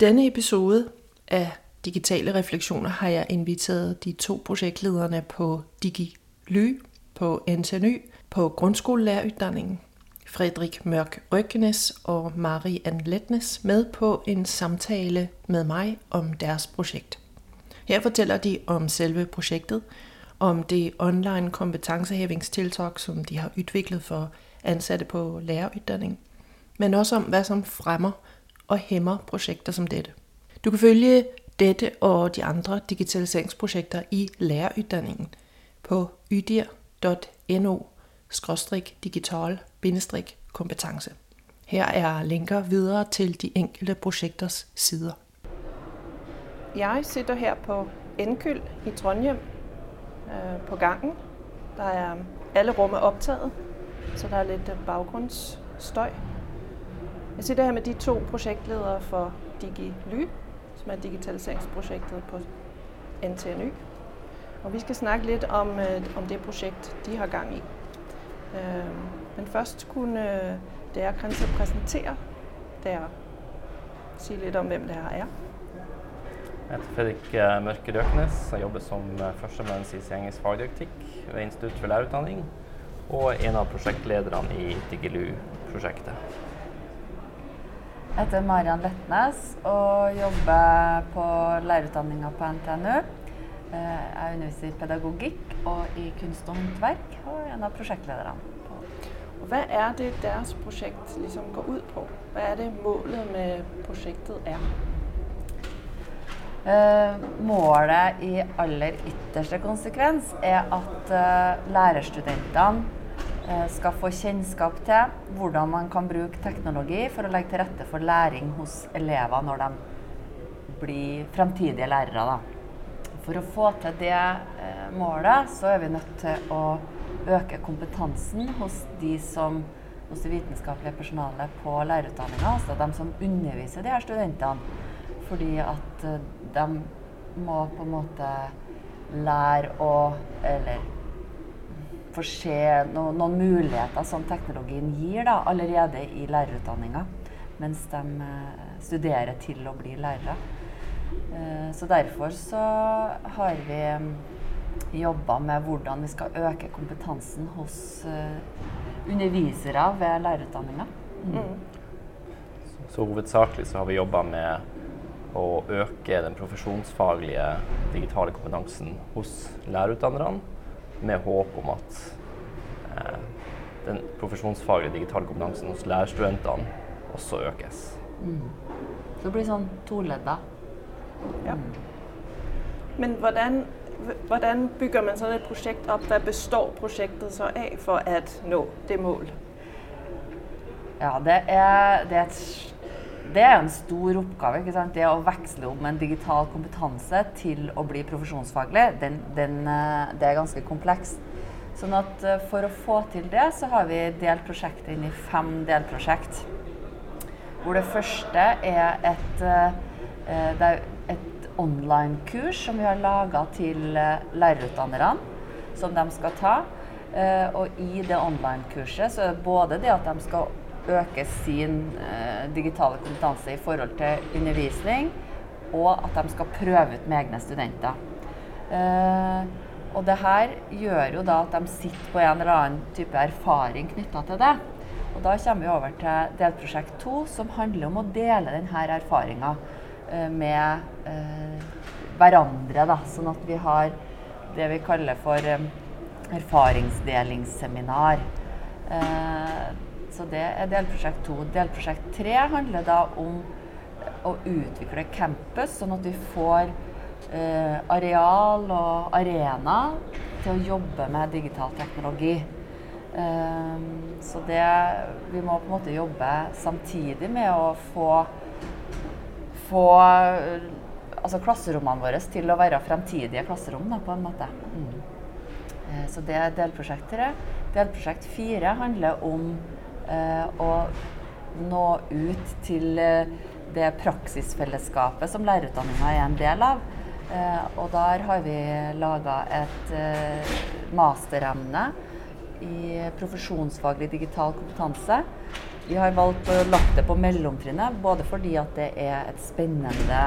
denne episode af Digitale Refleksioner har jeg inviteret de to projektlederne på DigiLy på NTNY på grundskolelæreruddanningen, Frederik Mørk Røggenes og Marie Ann Letnes, med på en samtale med mig om deres projekt. Her fortæller de om selve projektet, om det online kompetencehævingstiltag, som de har udviklet for ansatte på læreruddanning, men også om, hvad som fremmer og hæmmer projekter som dette. Du kan følge dette og de andre digitaliseringsprojekter i lærerutdanningen på ydir.no-digital-kompetence. Her er linker videre til de enkelte projekters sider. Jeg sitter her på Enkyld i Trondheim øh, på gangen. Der er alle rum er optaget, så der er litt baggrundsstøj. Jeg sitter her med de to projektledere for DigiLy, som er digitaliseringsprojektet på NTNY. Og vi skal snakke litt om, øh, om det prosjekt de har gang i. Øh, men først kunne øh, dere kanskje præsentere dere. Sige litt om, hvem dere er. Jeg heter Fredrik Mørke Røknes. Jeg jobber som førstemanns i engelsk fagdidaktikk ved Institutt for lærerutdanning, og en av prosjektlederne i DigiLu-prosjektet. Jeg heter Mariann Letnes og jobber på lærerutdanninga på NTNU. Eh, Jeg underviser i pedagogikk og i kunst og håndverk, og er en av prosjektlederne. Hva er det, deres prosjekt liksom går ut på? Hva er det, målet med prosjektet er? Uh, Målet i aller ytterste konsekvens er at uh, lærerstudentene skal få kjennskap til hvordan man kan bruke teknologi for å legge til rette for læring hos elever når de blir fremtidige lærere. Da. For å få til det eh, målet, så er vi nødt til å øke kompetansen hos de som hos det vitenskapelige personalet på lærerutdanninga, altså de som underviser de her studentene. Fordi at eh, de må på en måte lære å Eller få se no, noen muligheter som teknologien gir da, allerede i lærerutdanninga. Mens de eh, studerer til å bli lærere. Eh, Så derfor så har vi jobba med hvordan vi skal øke kompetansen hos eh, undervisere ved lærerutdanninga. Så hovedsakelig så har vi jobba med å øke den profesjonsfaglige digitale kompetansen hos lærerutdannerne, med håp om at eh, den profesjonsfaglige digitale kompetansen hos lærerstudentene også økes. Så det blir sånn toledda. Ja. Men hvordan, hvordan bygger man sånn et prosjekt opp? Hva består prosjektet så av for at nå det mål? Ja, det er, det er, et, det er en stor oppgave. ikke sant? Det å veksle om en digital kompetanse til å bli profesjonsfaglig, den, den, eh, det er ganske komplekst. Sånn at eh, For å få til det, så har vi delt prosjektet inn i fem delprosjekt. Hvor det første er et, eh, et online-kurs som vi har laga til lærerutdannerne, som de skal ta. Og i det online-kurset så er det både det at de skal øke sin eh, digitale kompetanse i forhold til undervisning, og at de skal prøve ut med egne studenter. Eh, og det her gjør jo da at de sitter på en eller annen type erfaring knytta til det. Og da kommer vi over til delprosjekt to, som handler om å dele denne erfaringa eh, med hverandre. Da, sånn at vi har det vi kaller for erfaringsdelingsseminar. Eh, så det er delprosjekt to. Delprosjekt tre handler da om å utvikle campus, sånn at vi får eh, areal og arena til å jobbe med digital teknologi. Eh, så det Vi må på en måte jobbe samtidig med å få få eh, altså klasserommene våre til å være fremtidige klasserom, da, på en måte. Mm. Eh, Så det er delprosjekt tre. Delprosjekt fire handler om eh, å nå ut til eh, det praksisfellesskapet som lærerutdanninga er en del av. Eh, og der har vi laga et eh, masteremne i profesjonsfaglig digital kompetanse. vi har valgt å lagt det på mellomtrinnet, både fordi at det er et spennende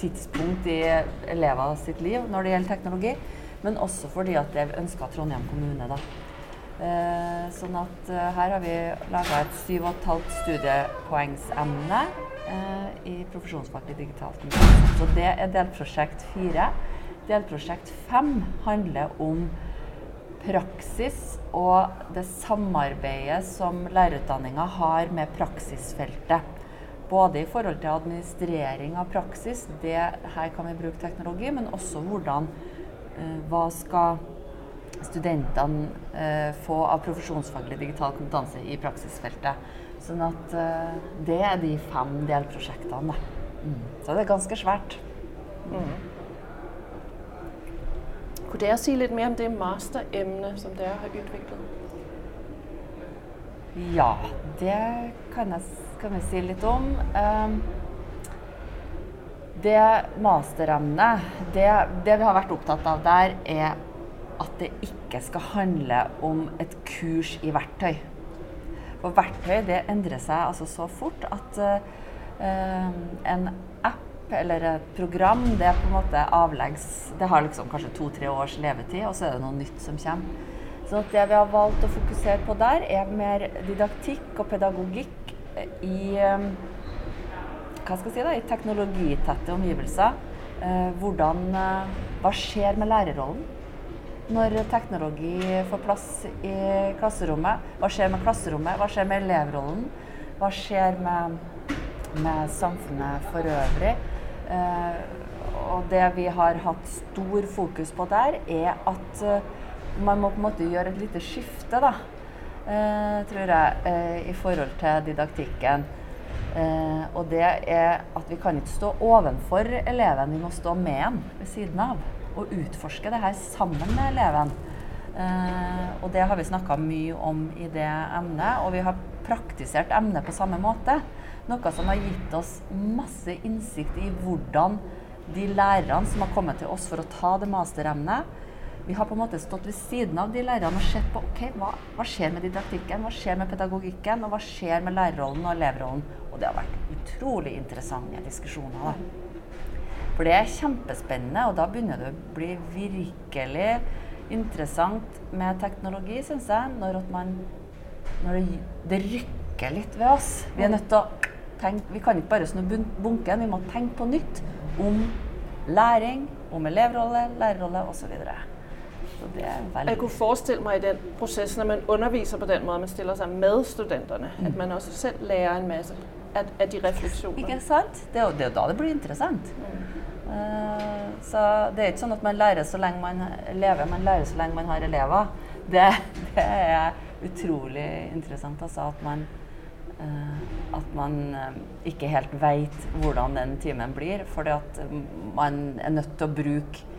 tidspunkt i elever sitt liv når det gjelder teknologi, men også fordi at det er ønska Trondheim kommune. da. Eh, sånn at eh, her har vi laga et 7,5 studiepoengsemne eh, i profesjonsfaglig digitalt. Så det er delprosjekt fire. Delprosjekt fem handler om praksis og det samarbeidet som lærerutdanninga har med praksisfeltet. Både i forhold til administrering av praksis, det, her kan vi bruke teknologi, men også hvordan eh, hva skal studentene eh, få av profesjonsfaglig digital kompetanse i praksisfeltet. Sånn at eh, det er de fem delprosjektene. Mm. Så det er ganske svært. Mm. Kunne dere si litt mer om det masteremnet som dere har utviklet? Ja, det kan, jeg, kan jeg si litt om. Um, det masteremnet, det, det vi har vært opptatt av der, er at det ikke skal handle om et kurs i verktøy. For verktøy det endrer seg altså så fort at uh, en app eller et program det er på en måte avleggs Det har liksom kanskje to-tre års levetid, og så er det noe nytt som kommer. Så det vi har valgt å fokusere på der, er mer didaktikk og pedagogikk i uh, hva skal jeg si da, i teknologitette omgivelser. Uh, hvordan, hva skjer med lærerrollen? Når teknologi får plass i klasserommet. Hva skjer med klasserommet? Hva skjer med elevrollen? Hva skjer med, med samfunnet for øvrig? Eh, og det vi har hatt stor fokus på der, er at eh, man må på en måte gjøre et lite skifte, da. Eh, tror jeg, eh, i forhold til didaktikken. Eh, og det er at vi kan ikke stå ovenfor eleven, vi må stå med han ved siden av og utforske det her sammen med eleven. Eh, og det har vi snakka mye om i det emnet, og vi har praktisert emnet på samme måte. Noe som har gitt oss masse innsikt i hvordan de lærerne som har kommet til oss for å ta det masteremnet, vi har på en måte stått ved siden av de lærerne og sett på ok, hva, hva skjer med didaktikken, hva skjer med pedagogikken, og hva skjer med lærerrollen og elevrollen. Og det har vært utrolig interessante diskusjoner. da. For det er kjempespennende, og da begynner det å bli virkelig interessant med teknologi, syns jeg. Når, man, når det, det, rykker litt ved oss. Vi er nødt til å tenke, vi kan ikke bare snu bunken, vi må tenke på nytt om læring, om elevrolle, lærerrolle osv. Jeg kunne forestille meg i den prosessen når man underviser på den måten, man stiller seg med studentene, mm. at man også selv lærer en masse av de refleksjonene. Ikke sant? Det er jo da det blir interessant. Mm. Uh, så det er ikke sånn at man lærer så lenge man lever, man lærer så lenge man har elever. Det, det er utrolig interessant, altså, at man, uh, at man uh, ikke helt veit hvordan den timen blir. Fordi man er nødt til å bruke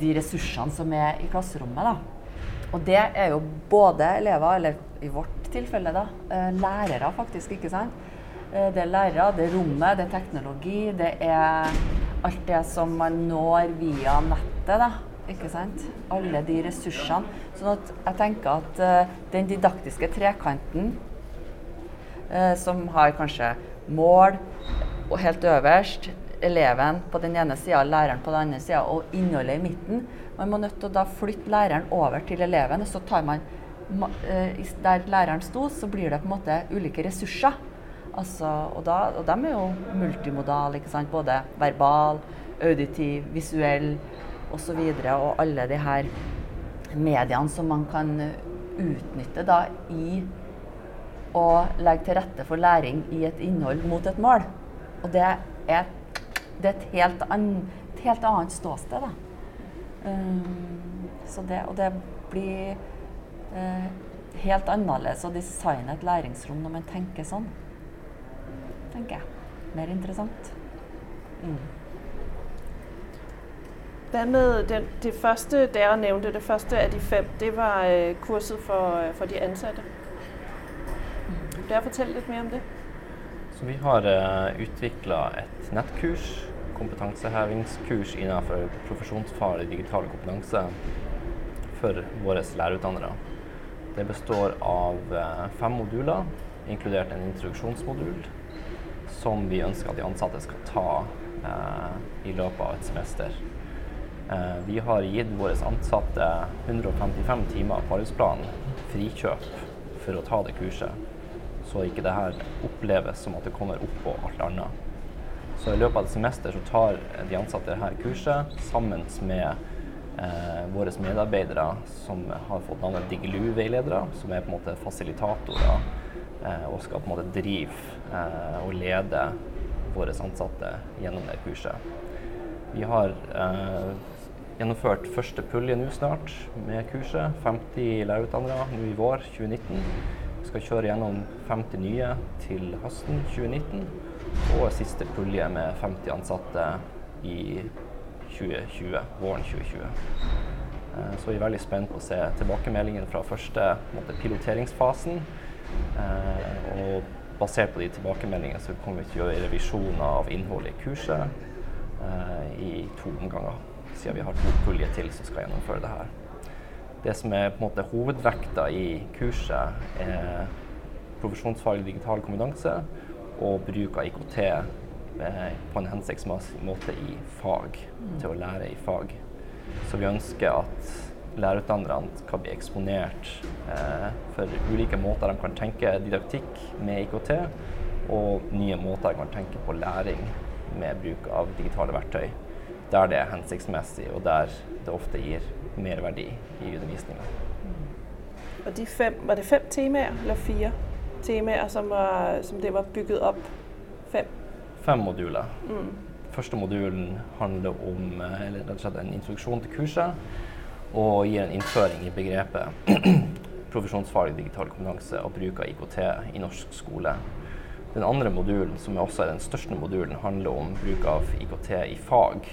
de ressursene som er i klasserommet. Da. Og det er jo både elever, eller i vårt tilfelle da, lærere faktisk, ikke sant. Det er lærere, det er rommet, det er teknologi, det er alt det som man når via nettet. da, ikke sant? Alle de ressursene. Sånn at jeg tenker at uh, den didaktiske trekanten, uh, som har kanskje mål og helt øverst eleven på den ene sida, læreren på den andre sida og innholdet i midten. Man må nødt til å da flytte læreren over til eleven. og så tar man Der læreren sto, så blir det på en måte ulike ressurser. Altså, og, da, og de er jo multimodale. ikke sant? Både verbal, auditiv, visuell osv. Og, så og alle de her mediene som man kan utnytte da i å legge til rette for læring i et innhold mot et mål. Og det er, det er et, helt an, et, helt annet ståsted. da. Um, det, og det blir uh, helt annerledes å designe et læringsrom når man tenker sånn tenker jeg. Mer interessant. Mm. Hvad med den, det første, dere nevnte, det første av de fem, det var uh, kurset for, uh, for, de ansatte. Kan dere fortelle litt mer om det? Så vi har øh, utvikla et nettkurs, kompetansehevingskurs innenfor profesjonsfaglig digital kompetanse for våre lærerutdannere. Det består av eh, fem moduler, inkludert en introduksjonsmodul, som vi ønsker at de ansatte skal ta eh, i løpet av et semester. Eh, vi har gitt våre ansatte 155 timer på arbeidsplanen frikjøp for å ta det kurset, så ikke det her oppleves som at det kommer oppå alt annet. Så i løpet av et semester så tar de ansatte her kurset sammen med eh, våre medarbeidere som har fått navnet Digilu-veiledere, som er på en måte fasilitatorer og skal på en måte drive eh, og lede våre ansatte gjennom det kurset. Vi har eh, gjennomført første pulje nå snart med kurset. 50 lærerutdannere nå i vår 2019. Vi skal kjøre gjennom 50 nye til høsten 2019. Og siste pulje med 50 ansatte i 2020, våren 2020. Eh, så vi er veldig spent på å se tilbakemeldingen fra første måte, piloteringsfasen. Eh, og basert på de tilbakemeldingene så kommer vi til å gjøre revisjoner av innholdet i kurset eh, i to omganger. Siden vi har to puljer til som skal gjennomføre det her. Det som er på en måte hovedvekta i kurset, er profesjonsfaglig digital kompetanse og bruk av IKT eh, på en hensiktsmessig måte i fag, til å lære i fag. Så vi ønsker at lærerutdannerne skal bli eksponert eh, for ulike måter de kan tenke didaktikk med IKT, og nye måter de kan tenke på læring med bruk av digitale verktøy. Der det er hensiktsmessig, og der det ofte gir mer verdi i undervisninga. Mm. Og de fem, var det fem temaer eller fire? temaer som, var, som det var bygget opp? Fem? Fem moduler. Mm. Første modulen handler om eh, en introduksjon til kurset og gir en innføring i begrepet profesjonsfaglig digital kompetanse og bruk av IKT i norsk skole. Den andre modulen, som også er den største modulen, handler om bruk av IKT i fag.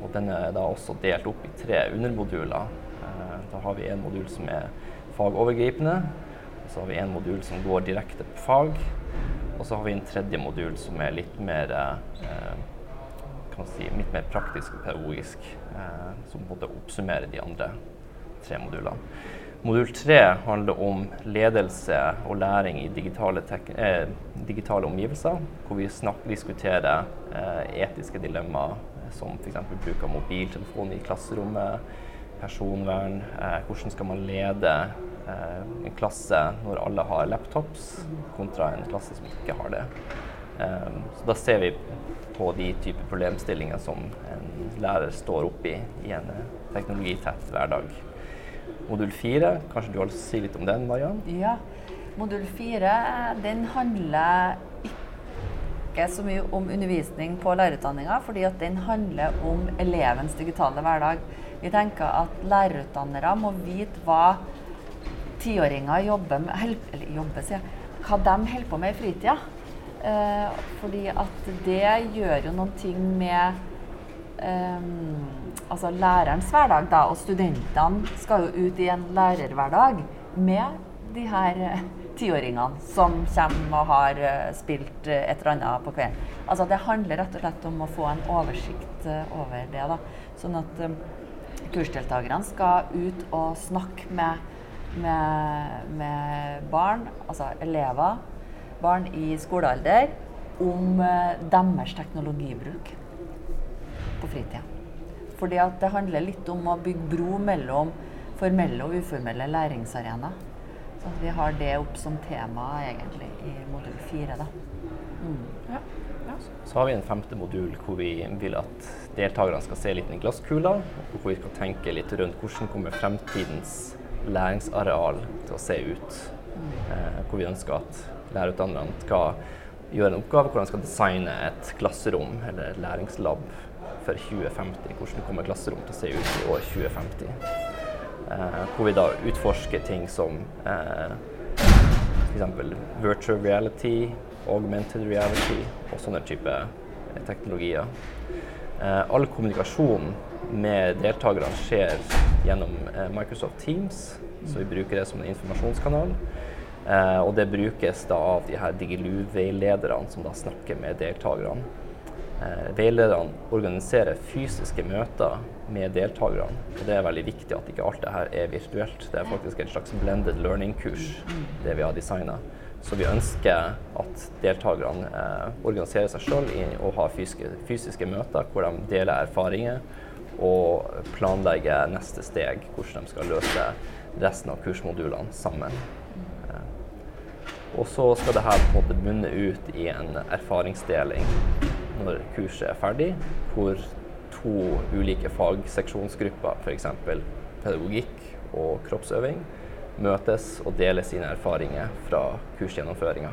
Og den er da også delt opp i tre undermoduler. Eh, da har vi en modul som er fagovergripende, så har vi en modul som går direkte på fag. Og så har vi en tredje modul som er litt mer eh, kan si, litt mer praktisk og pedagogisk. Eh, som på en måte oppsummerer de andre tre modulene. Modul tre handler om ledelse og læring i digitale, eh, digitale omgivelser. Hvor vi snakker, diskuterer eh, etiske dilemmaer som f.eks. bruk av mobiltelefon i klasserommet, personvern, eh, hvordan skal man lede Eh, en klasse når alle har laptops, kontra en klasse som ikke har det. Eh, så da ser vi på de typer problemstillinger som en lærer står oppi i en eh, teknologitett hverdag. Modul fire, kanskje du å si litt om den, Mariann? Ja. Modul fire den handler ikke så mye om undervisning på lærerutdanninga, fordi at den handler om elevens digitale hverdag. Vi tenker at lærerutdannere må vite hva tiåringer jobber med eller jobber, sier jeg, hva de holder på med i fritida. Eh, fordi at det gjør jo noen ting med eh, altså lærerens hverdag, da. Og studentene skal jo ut i en lærerhverdag med de her eh, tiåringene som kommer og har eh, spilt eh, et eller annet på kvelden. Altså det handler rett og slett om å få en oversikt over det. da. Sånn at kursdeltakerne skal ut og snakke med med, med barn, altså elever, barn i skolealder, om eh, deres teknologibruk på fritida. Fordi at det handler litt om å bygge bro mellom formelle og uformelle læringsarenaer. Så at vi har det opp som tema egentlig i modul fire. Mm. Ja. Ja. Så har vi en femte modul hvor vi vil at deltakerne skal se litt i glasskula, og hvor vi skal tenke litt rundt hvordan kommer fremtidens læringsareal til å se ut. Eh, hvor vi ønsker at lærerutdannerne skal gjøre en oppgave hvor de skal designe et klasserom eller et læringslab for 2050. Hvordan kommer klasserom til å se ut i år 2050? Eh, hvor vi da utforsker ting som eh, f.eks. virtual reality, augmented reality og sånne type teknologier. Eh, all kommunikasjon med deltakerne skjer gjennom eh, Microsoft Teams, så vi bruker det som en informasjonskanal. Eh, og det brukes da av de her Digilu-veilederne som da snakker med deltakerne. Eh, veilederne organiserer fysiske møter med deltakerne. Og det er veldig viktig at ikke alt det her er virtuelt. Det er faktisk en slags blended learning-kurs, det vi har designa. Så vi ønsker at deltakerne eh, organiserer seg sjøl og har fysiske, fysiske, møter hvor de deler erfaringer og planlegger neste steg, hvordan de skal løse resten av kursmodulene sammen. Og så skal dette på en måte munne ut i en erfaringsdeling når kurset er ferdig, hvor to ulike fagseksjonsgrupper, f.eks. pedagogikk og kroppsøving, møtes og deler sine erfaringer fra kursgjennomføringa.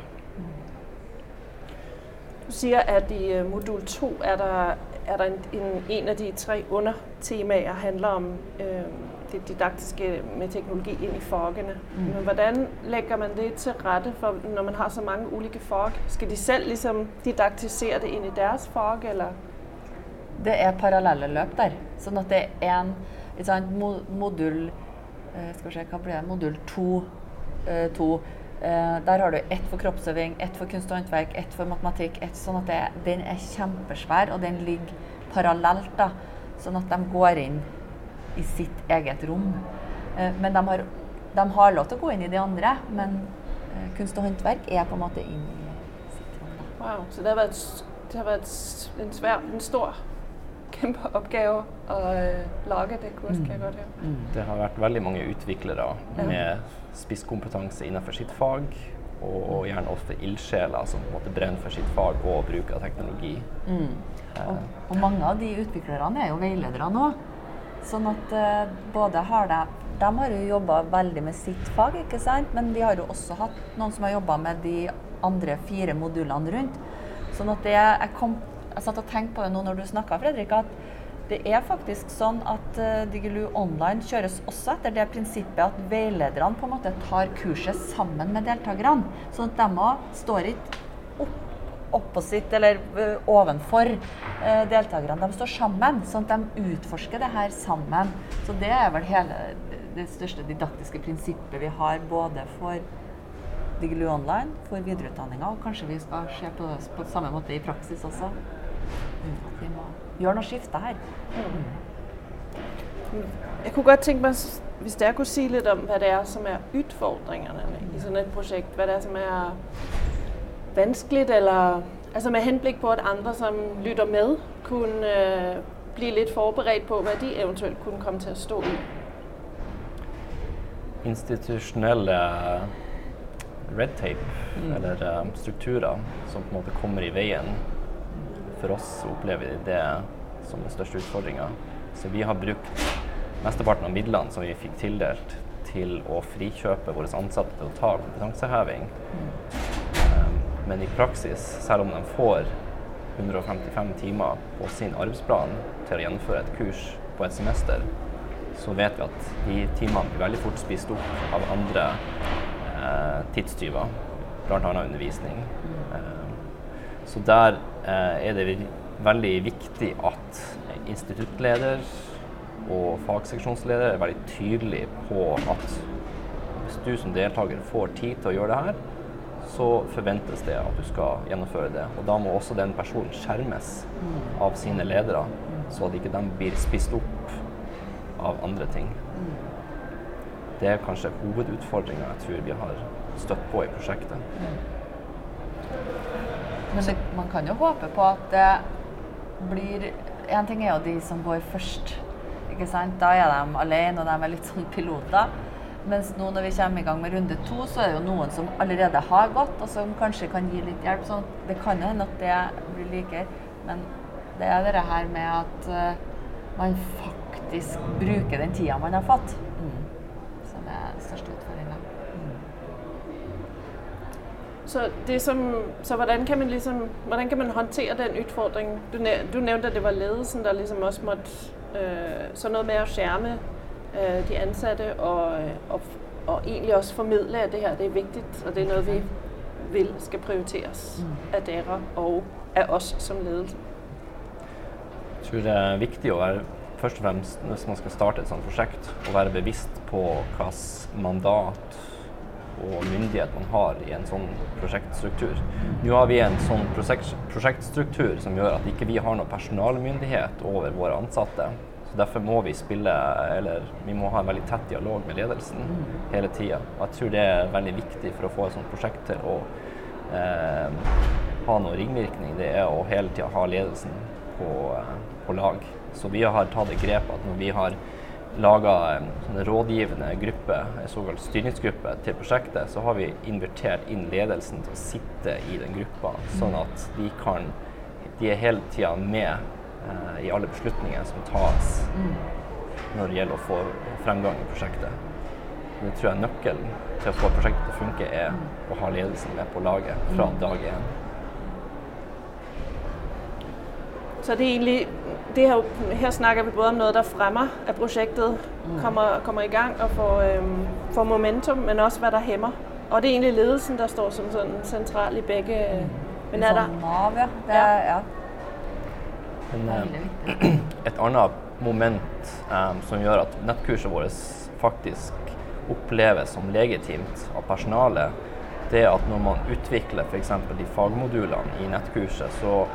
Du sier at i øh, modul 2 er der, er der en, en, en, av de tre undertemaer handler om øh, det didaktiske med teknologi inn i fagene. Mm. Men hvordan legger man det til rette for når man har så mange ulike fag? Skal de selv liksom didaktisere det inn i deres fag, eller? Det er parallelle løp der. Sånn at det er en sant, modul Eh, skal vi se, hva blir det? Modul 2. Eh, to. Eh, der har du ett for kroppsøving, ett for kunst og håndverk, ett for matematikk. Et, sånn at det, Den er kjempesvær, og den ligger parallelt. da, Sånn at de går inn i sitt eget rom. Men de har, de har lov til å gå inn i de andre, men kunst og håndverk er på en måte inn i sitt rom. Wow, så det har vært, det har vært en, svær, en stor kjempeoppgave å uh, lage det kurset, høre. Mm. Det har vært veldig mange utviklere med spisskompetanse innenfor sitt fag. Og gjerne ofte ildsjeler som på en måte brenner for sitt fag og bruker teknologi. Mm. Og, og, mange av de utviklerne er jo veiledere nå. Sånn at uh, både har de de har jo jobba veldig med sitt fag, ikke sant? men de har jo også hatt noen som har jobba med de andre fire modulene rundt. Sånn at det, jeg kom jeg satt og tenkte på det nå når du snakka, Fredrik, at det er faktisk sånn at uh, Digilu Online kjøres også etter det prinsippet at veilederne på en måte tar kurset sammen med deltakerne. Sånn at de òg står ikke opp, opposit eller uh, ovenfor uh, deltakerne. De står sammen, sånn at de utforsker det her sammen. Så det er vel hele det største didaktiske prinsippet vi har både for Digilu Online, for videreutdanninga, og kanskje vi skal se på det på samme måte i praksis også. At vi må gjøre noe skifte her. Jeg kunne godt tenke meg, hvis dere kunne si litt om hva det er som er utfordringene i sånn et prosjekt. Hva det er som er vanskelig, eller altså med henblikk på at andre som lytter med, kunne øh, bli litt forberedt på hva de eventuelt kunne komme til å stå i. Institusjonelle red tape, mm. eller uh, strukturer, som på en måte kommer i veien for oss opplever vi det som den største utfordringa. Så vi har brukt mesteparten av midlene som vi fikk tildelt, til å frikjøpe våre ansatte til å ta kompetanseheving. Um, men i praksis, selv om de får 155 timer på sin arbeidsplan til å gjennomføre et kurs på et semester, så vet vi at de timene blir veldig fort spist opp av andre eh, tidstyver, bl.a. undervisning. Eh, så der Eh, er det veldig viktig at instituttleder og fagseksjonsleder er veldig tydelig på at hvis du som deltaker får tid til å gjøre det her, så forventes det at du skal gjennomføre det. Og da må også den personen skjermes av sine ledere, så at ikke de blir spist opp av andre ting. Det er kanskje hovedutfordringa jeg tror vi har støtt på i prosjektet. Men det, man kan jo håpe på at det blir En ting er jo de som går først. ikke sant? Da er de alene, og de er litt sånn piloter. Mens nå når vi kommer i gang med runde to, så er det jo noen som allerede har gått, og som kanskje kan gi litt hjelp. Så det kan jo hende at det blir likere. Men det er det her med at uh, man faktisk bruker den tida man har fått, mm. som er den største utfordringa. Så, som, så hvordan, kan man liksom, hvordan kan man håndtere den utfordringen? Du, du nevnte at det var ledelsen der liksom også måtte øh, Så noe med å skjerme øh, de ansatte og, øh, og, og, egentlig også formidle at det her det er viktig, og det er noe vi vil skal prioriteres mm. av dere og av oss som ledelse. Jeg tror det er viktig å være først og fremst hvis man skal starte et sånt prosjekt, å være bevisst på hvilket mandat og myndighet man har i en sånn prosjektstruktur. Nå har vi en sånn prosjektstruktur som gjør at ikke vi har noen personalmyndighet over våre ansatte. Så Derfor må vi spille, eller vi må ha en veldig tett dialog med ledelsen hele tida. Jeg tror det er veldig viktig for å få et sånt prosjekt til å eh, ha noen ringvirkning. Det er å hele tida ha ledelsen på, eh, på, lag. Så vi har tatt det grepet at når vi har laga en sånn rådgivende gruppe, en såkalt styringsgruppe til prosjektet, så har vi invitert inn ledelsen til å sitte i den gruppa, sånn at de kan De er hele tida med eh, i alle beslutninger som tas når det gjelder å få fremgang i prosjektet. Det tror jeg nøkkelen til å få prosjektet til å funke, er å ha ledelsen med på laget fra dag én. Så det er egentlig, det her, her snakker vi både om noe der fremmer, at prosjektet kommer, kommer i gang og får, øhm, får momentum, men også hva der hæmmer. Og det er egentlig ledelsen, som står som sånn sentral i begge. øh, Men er der, Nav, ja. Det er, ja. Men, eh, et annet moment em, som gjør at nettkurset vårt faktisk oppleves som legitimt av personalet, det er at når man utvikler f.eks. de fagmodulene i nettkurset, så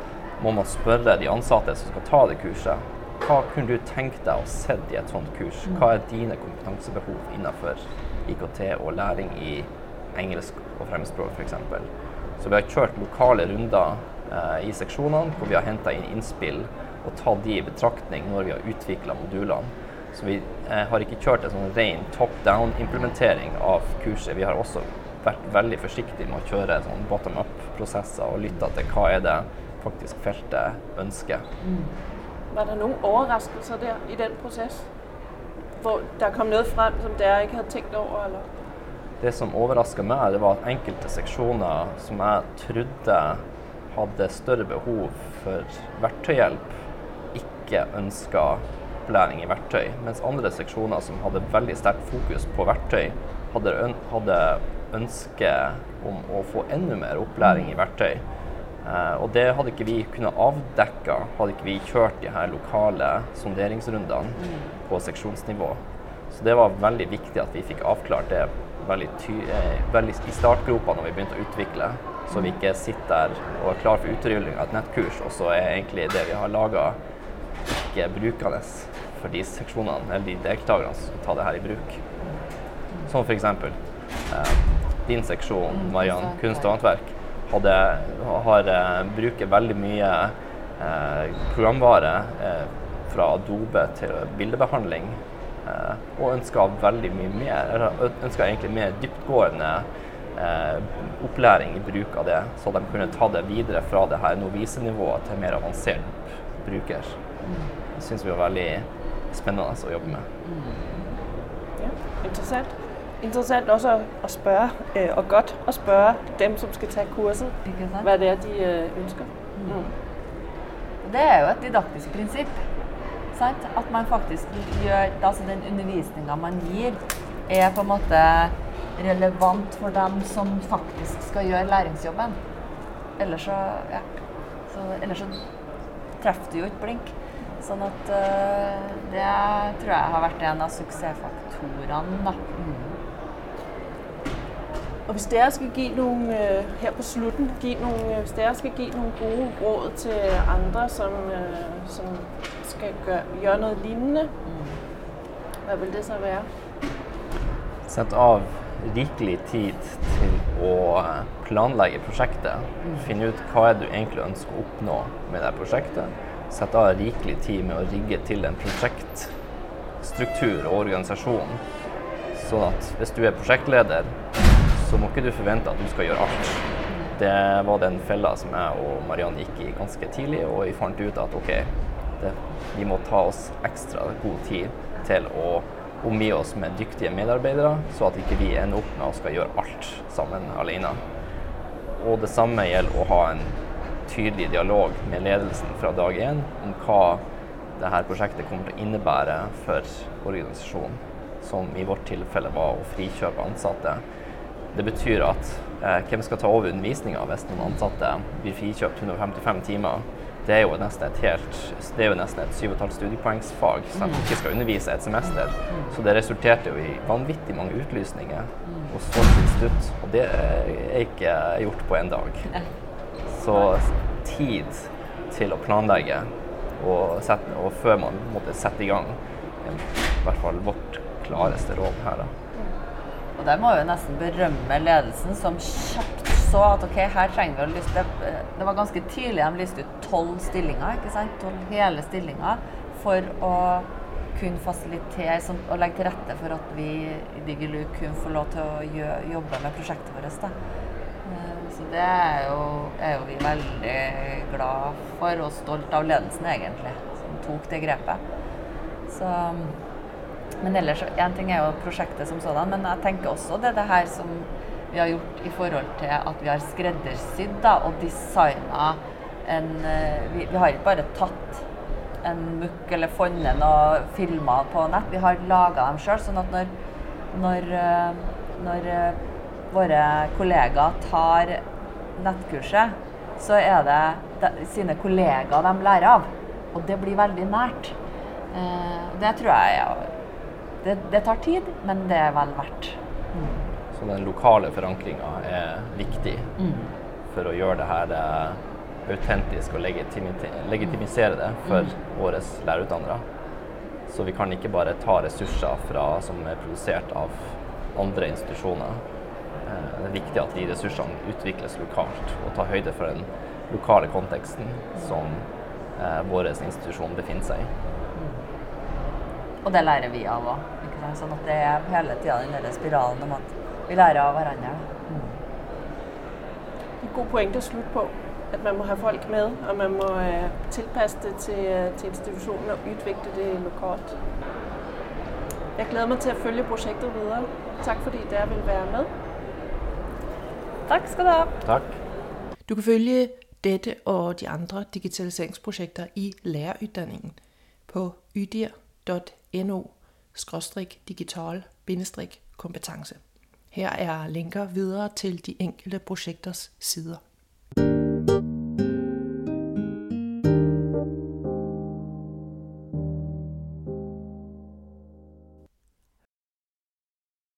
må man spørre de ansatte som skal ta det kurset, hva kunne du tenkt deg å se i et sånt kurs? Hva er dine kompetansebehov innenfor IKT og læring i engelsk og fremmedspråk f.eks.? Så vi har kjørt lokale runder i seksjonene hvor vi har henta inn innspill og tatt de i betraktning når vi har utvikla modulene. Så vi eh, har ikke kjørt en sånn ren top down-implementering av kurset. Vi har også vært veldig forsiktige med å kjøre sånn bottom up-prosesser og lytta til hva er det faktisk feltet ønsker. var det noen overraskelser der i den prosessen? Hvor der kom noe frem, som dere ikke hadde tenkt over? Eller? Det som overraska meg, det var at enkelte seksjoner som jeg trodde hadde større behov for verktøyhjelp, ikke ønska opplæring i verktøy. Mens andre seksjoner som hadde veldig sterkt fokus på verktøy, hadde, øn hadde ønske om å få enda mer opplæring i verktøy. Eh, og det hadde ikke vi kunnet avdekke hadde ikke vi kjørt de her lokale sonderingsrundene på seksjonsnivå. Så det var veldig viktig at vi fikk avklart det veldig, eh, veldig i startgropa når vi begynte å utvikle. Så vi ikke sitter der og er klar for utrulling av et nettkurs, og så er egentlig det vi har laga, ikke brukende for de seksjonene eller de deltakerne som tar ta det her i bruk. Som f.eks. Eh, din seksjon, Mariann, kunst og håndverk, hadde, har, eh, bruker veldig mye eh, programvare eh, fra Adobe til bildebehandling. Eh, og ønsker veldig mye mer, eller ønsker egentlig mer dyptgående opplæring i bruk av det, så de kunne ta det videre fra det her novisenivået til mer avansert bruker. Det syns vi var veldig spennende å jobbe med. Ja, interessant. Interessant også at, spørre, spørge, øh, og godt at spørge dem, som skal tage kursen, hva hvad det er, de øh, ønsker. Mm. Det er jo et didaktisk prinsipp. Sant? At man faktisk gjør Altså den undervisninga man gir, er på en måte relevant for dem som faktisk skal gjøre læringsjobben. Ellers så Ja. Så, ellers så treffer du jo ikke blink. Sånn at uh, det tror jeg har vært en av suksessfaktorene, da. Mm. Og hvis dere skal gi nogle, øh, her på slutten, give nogle, øh, hvis dere skal gi noen gode råd til andre, som, øh, som skal gjøre, gjøre noe lignende, hva vil det så være? Sett av rikelig tid til å planlegge prosjektet. Finne ut hva er du egentlig ønsker å oppnå med det prosjektet. Sette av rikelig tid med å rigge til en prosjektstruktur og organisasjon. Sånn at hvis du er prosjektleder, så må ikke du forvente at du skal gjøre alt. Det var den fella som jeg og Mariann gikk i ganske tidlig, og vi fant ut at OK, det, vi må ta oss ekstra god tid til å omgi oss med dyktige medarbeidere, så at ikke vi ender opp med å skal gjøre alt sammen alene. Og det samme gjelder å ha en tydelig dialog med ledelsen fra dag én om hva dette prosjektet kommer til å innebære for organisasjonen, som i vårt tilfelle var å frikjøpe ansatte. Det betyr at eh, hvem skal ta over undervisninga hvis noen ansatte blir frikjøpt 155 timer? Det er jo nesten et helt, det er jo nesten et syv og et halvt studiepoengsfag som mm. ikke skal undervise et semester. Så det resulterte jo i vanvittig mange utlysninger og solgt institutt. Og det er ikke gjort på en dag. Så tid til å planlegge og, sette, og før man måtte sette i gang. er I hvert fall vårt klareste råd her. da. Og der må jo nesten berømme ledelsen, som kjapt så at ok, her trenger vi å lyste Det var ganske tidlig de lyste ut tolv stillinger, ikke sant? Tolv hele stillinger for å kunne fasilitere og legge til rette for at vi i DigiLu kunne få lov til å jobbe med prosjektet vårt. Da. Eh, Så det er jo, er jo vi veldig glad for, og stolt av ledelsen egentlig, som tok det grepet. Så, men ellers, én ting er jo prosjektet som sådan, men jeg tenker også det, det her som vi har gjort i forhold til at vi har skreddersydd og designa en eh, vi, vi har ikke bare tatt en mukk eller funnet noen filmer på nett, vi har laga dem sjøl. Sånn at når, når, eh, når eh, våre kollegaer tar nettkurset, så er det de, sine kollegaer de lærer av. Og det blir veldig nært. Eh, det tror jeg ja, det, det tar tid, men det er vel verdt. Så den lokale forankringa er viktig for å gjøre det her autentisk og legitimisere det for våre lærerutdannere. Så vi kan ikke bare ta ressurser fra, som er produsert av andre institusjoner. Eh, Det er viktig at de ressursene utvikles lokalt og tar høyde for den lokale konteksten som eh, vår institusjon befinner seg i. Og det lærer vi av òg. Sånn at det er hele tida den der spiralen om at vi lærer av hverandre. Et godt poeng til slutte på, at man må have folk med, og man må øh, tilpasse det til, øh, til institutionen og udvikle det lokalt. Jeg glæder mig til at følge projektet videre. Tak fordi dere vil være med. Tak skal du have. Tak. Du kan følge dette og de andre digitaliseringsprojekter i læreruddanningen på ydir.no-digital-kompetence. Her er linker videre til de enkelte projekters sider.